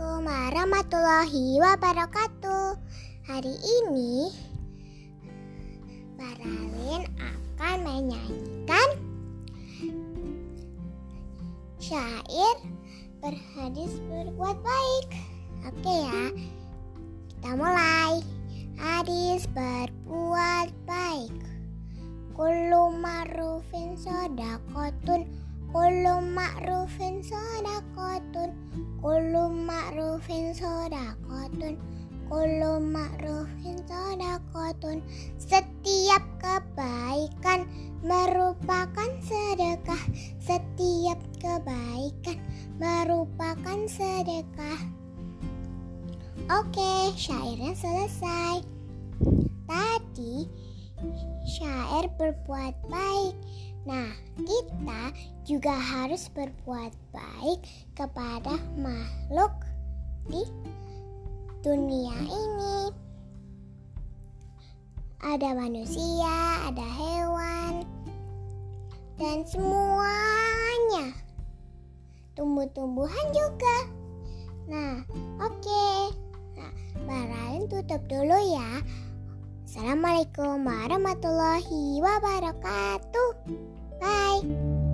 warahmatullahi wabarakatuh. Hari ini Baralin akan menyanyikan syair berhadis berbuat baik. Oke ya, kita mulai. Hadis berbuat baik. Kullu ma'rufin sodakotun Kullu ma'rufin sodakotun Kullu ma'rufin sodakotun Kullu ma'rufin sodakotun. Setiap kebaikan merupakan sedekah. Setiap kebaikan merupakan sedekah. Oke, syairnya selesai. Tadi syair berbuat baik. Nah, kita juga harus berbuat baik kepada makhluk di dunia ini. Ada manusia, ada hewan, dan semuanya. Tumbuh-tumbuhan juga. Nah, oke. Okay. Nah, Barain tutup dulu ya. Assalamualaikum warahmatullahi wabarakatuh. Bye.